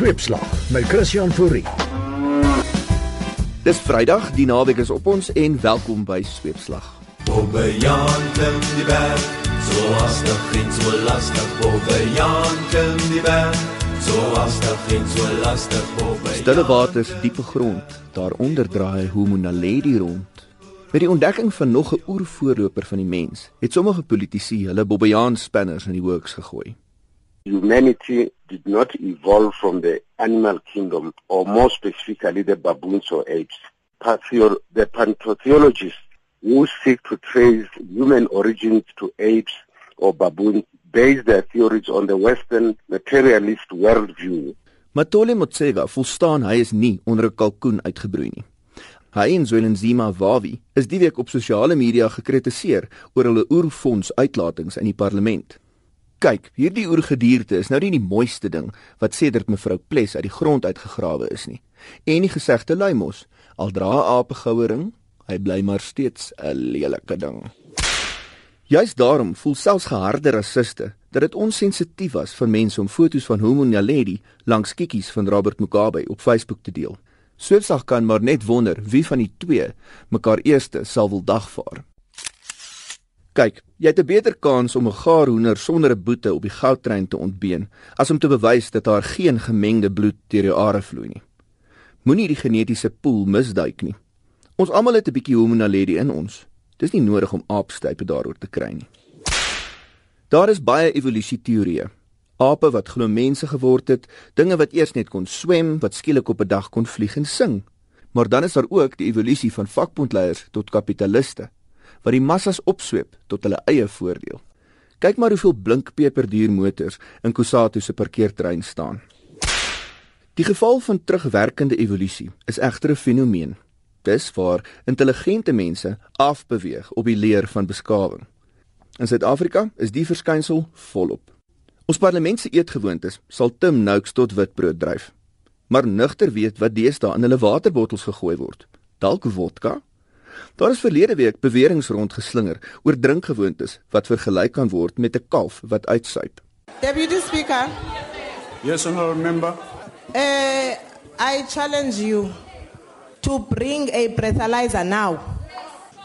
Sweepslag met Christian Fourie. Dis Vrydag, die naweek is op ons en welkom by Sweepslag. Bobbejaan klim die berg, so hastig en so lastig. Bobbejaan klim die berg, so hastig en so lastig. Bobbejaan. Stille waters, diepe grond, daaronder draai Homo naledi rond. Met die ontdekking van nog 'n oervoorloper van die mens, het sommige politici hulle Bobbejaan spanners in die works gegooi. Humanity did not evolve from the animal kingdom, or more specifically the baboons or apes. The paleontologists who seek to trace human origins to apes or baboons base their theories on the Western materialist worldview. Matole Motsega volstaan hy is nie onder 'n kalkoen uitgebroei nie. Hy en Zwelenzima Wawi is die week op sosiale media gekritiseer oor hulle oerfonds uitlatings in die parlement. Kyk, hierdie oergedierte is nou nie die mooiste ding wat sedert mevrou Ples uit die grond uitgegrawe is nie. En die gesegde lui mos, al dra 'n aap 'n goue ring, hy bly maar steeds 'n lelike ding. Juist daarom voel selfs geharde rassiste dat dit onsensitief was vir mense om foto's van Homo naledi langs kikkies van Robert Mugabe op Facebook te deel. Switsag kan maar net wonder wie van die twee mekaar eerste sal wil dagvaar. Kyk, jy het 'n beter kans om 'n gaar hoender sonder 'n boete op die goudtrein te ontbeen as om te bewys dat daar geen gemengde bloed deur jou are vloei nie. Moenie die genetiese pool misduik nie. Ons almal het 'n bietjie Homo naledi in ons. Dis nie nodig om aapstype daaroor te kry nie. Daar is baie evolusieteorieë. Ape wat glo mense geword het, dinge wat eers net kon swem, wat skielik op 'n dag kon vlieg en sing. Maar dan is daar ook die evolusie van vakbondleiers tot kapitaliste wat die massas opsweep tot hulle eie voordeel. Kyk maar hoeveel blink peperduurmotors in Kusatu se parkeerterrein staan. Die geval van terugwerkende evolusie is egter 'n fenomeen. Dis waar intelligente mense afbeweeg op die leer van beskawing. In Suid-Afrika is die verskynsel volop. Ons parlement se eetgewoontes sal Tim Noakes tot witbrood dryf. Maar nugter weet wat deesdae in hulle waterbottels gegooi word. Dalk vodka Daar is verlede week beweringe rondgeslinger oor drinkgewoontes wat vergelyk kan word met 'n kalf wat uitsuip. Deputy Speaker, Yes, honorable member. uh, I challenge you to bring a breathalyzer now.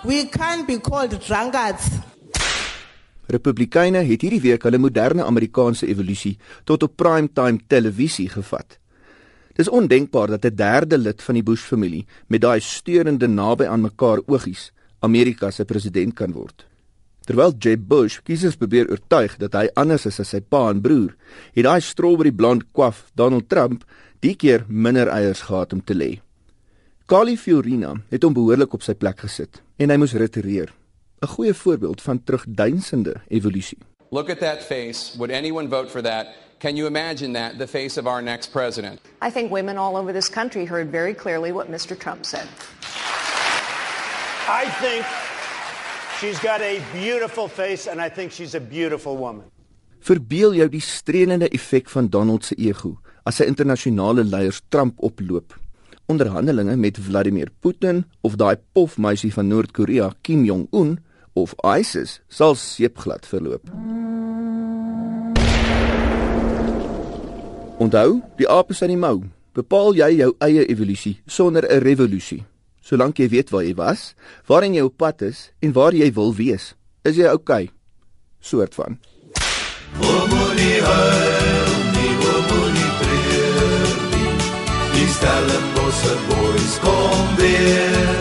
We can't be called drunkards. Republikeine het hierdie week hulle moderne Amerikaanse evolusie tot op primetime televisie gevat. Dis ondenkbaar dat 'n derde lid van die Bush-familie met daai steurende naby aan mekaar oogies Amerika se president kan word. Terwyl Jeb Bush kiesers probeer oortuig dat hy anders is as sy pa en broer, het daai strawberry blond kwaf Donald Trump die keer minder eiers gehad om te lê. Kali Fiorina het hom behoorlik op sy plek gesit en hy moes retireer. 'n Goeie voorbeeld van terugduinsende evolusie. Look at that face. Would anyone vote for that? Can you imagine that, the face of our next president? I think women all over this country heard very clearly what Mr. Trump said. I think she's got a beautiful face and I think she's a beautiful woman. Verbeel jou die streelende effek van Donald se ego as sy internasionale leiers Trump oploop. Onderhandelinge met Vladimir Putin of daai pofmeisie van Noord-Korea Kim Jong-un of ISIS sal seepglad verloop. Onthou, die aap is aan die mou. Bepaal jy jou eie evolusie sonder 'n revolusie. Solank jy weet waar jy was, waarheen jy op pad is en waar jy wil wees, is jy oukei. Okay. Soort van. Moenie huil nie, moenie treur nie. Die Stellenbosse boys kom weer.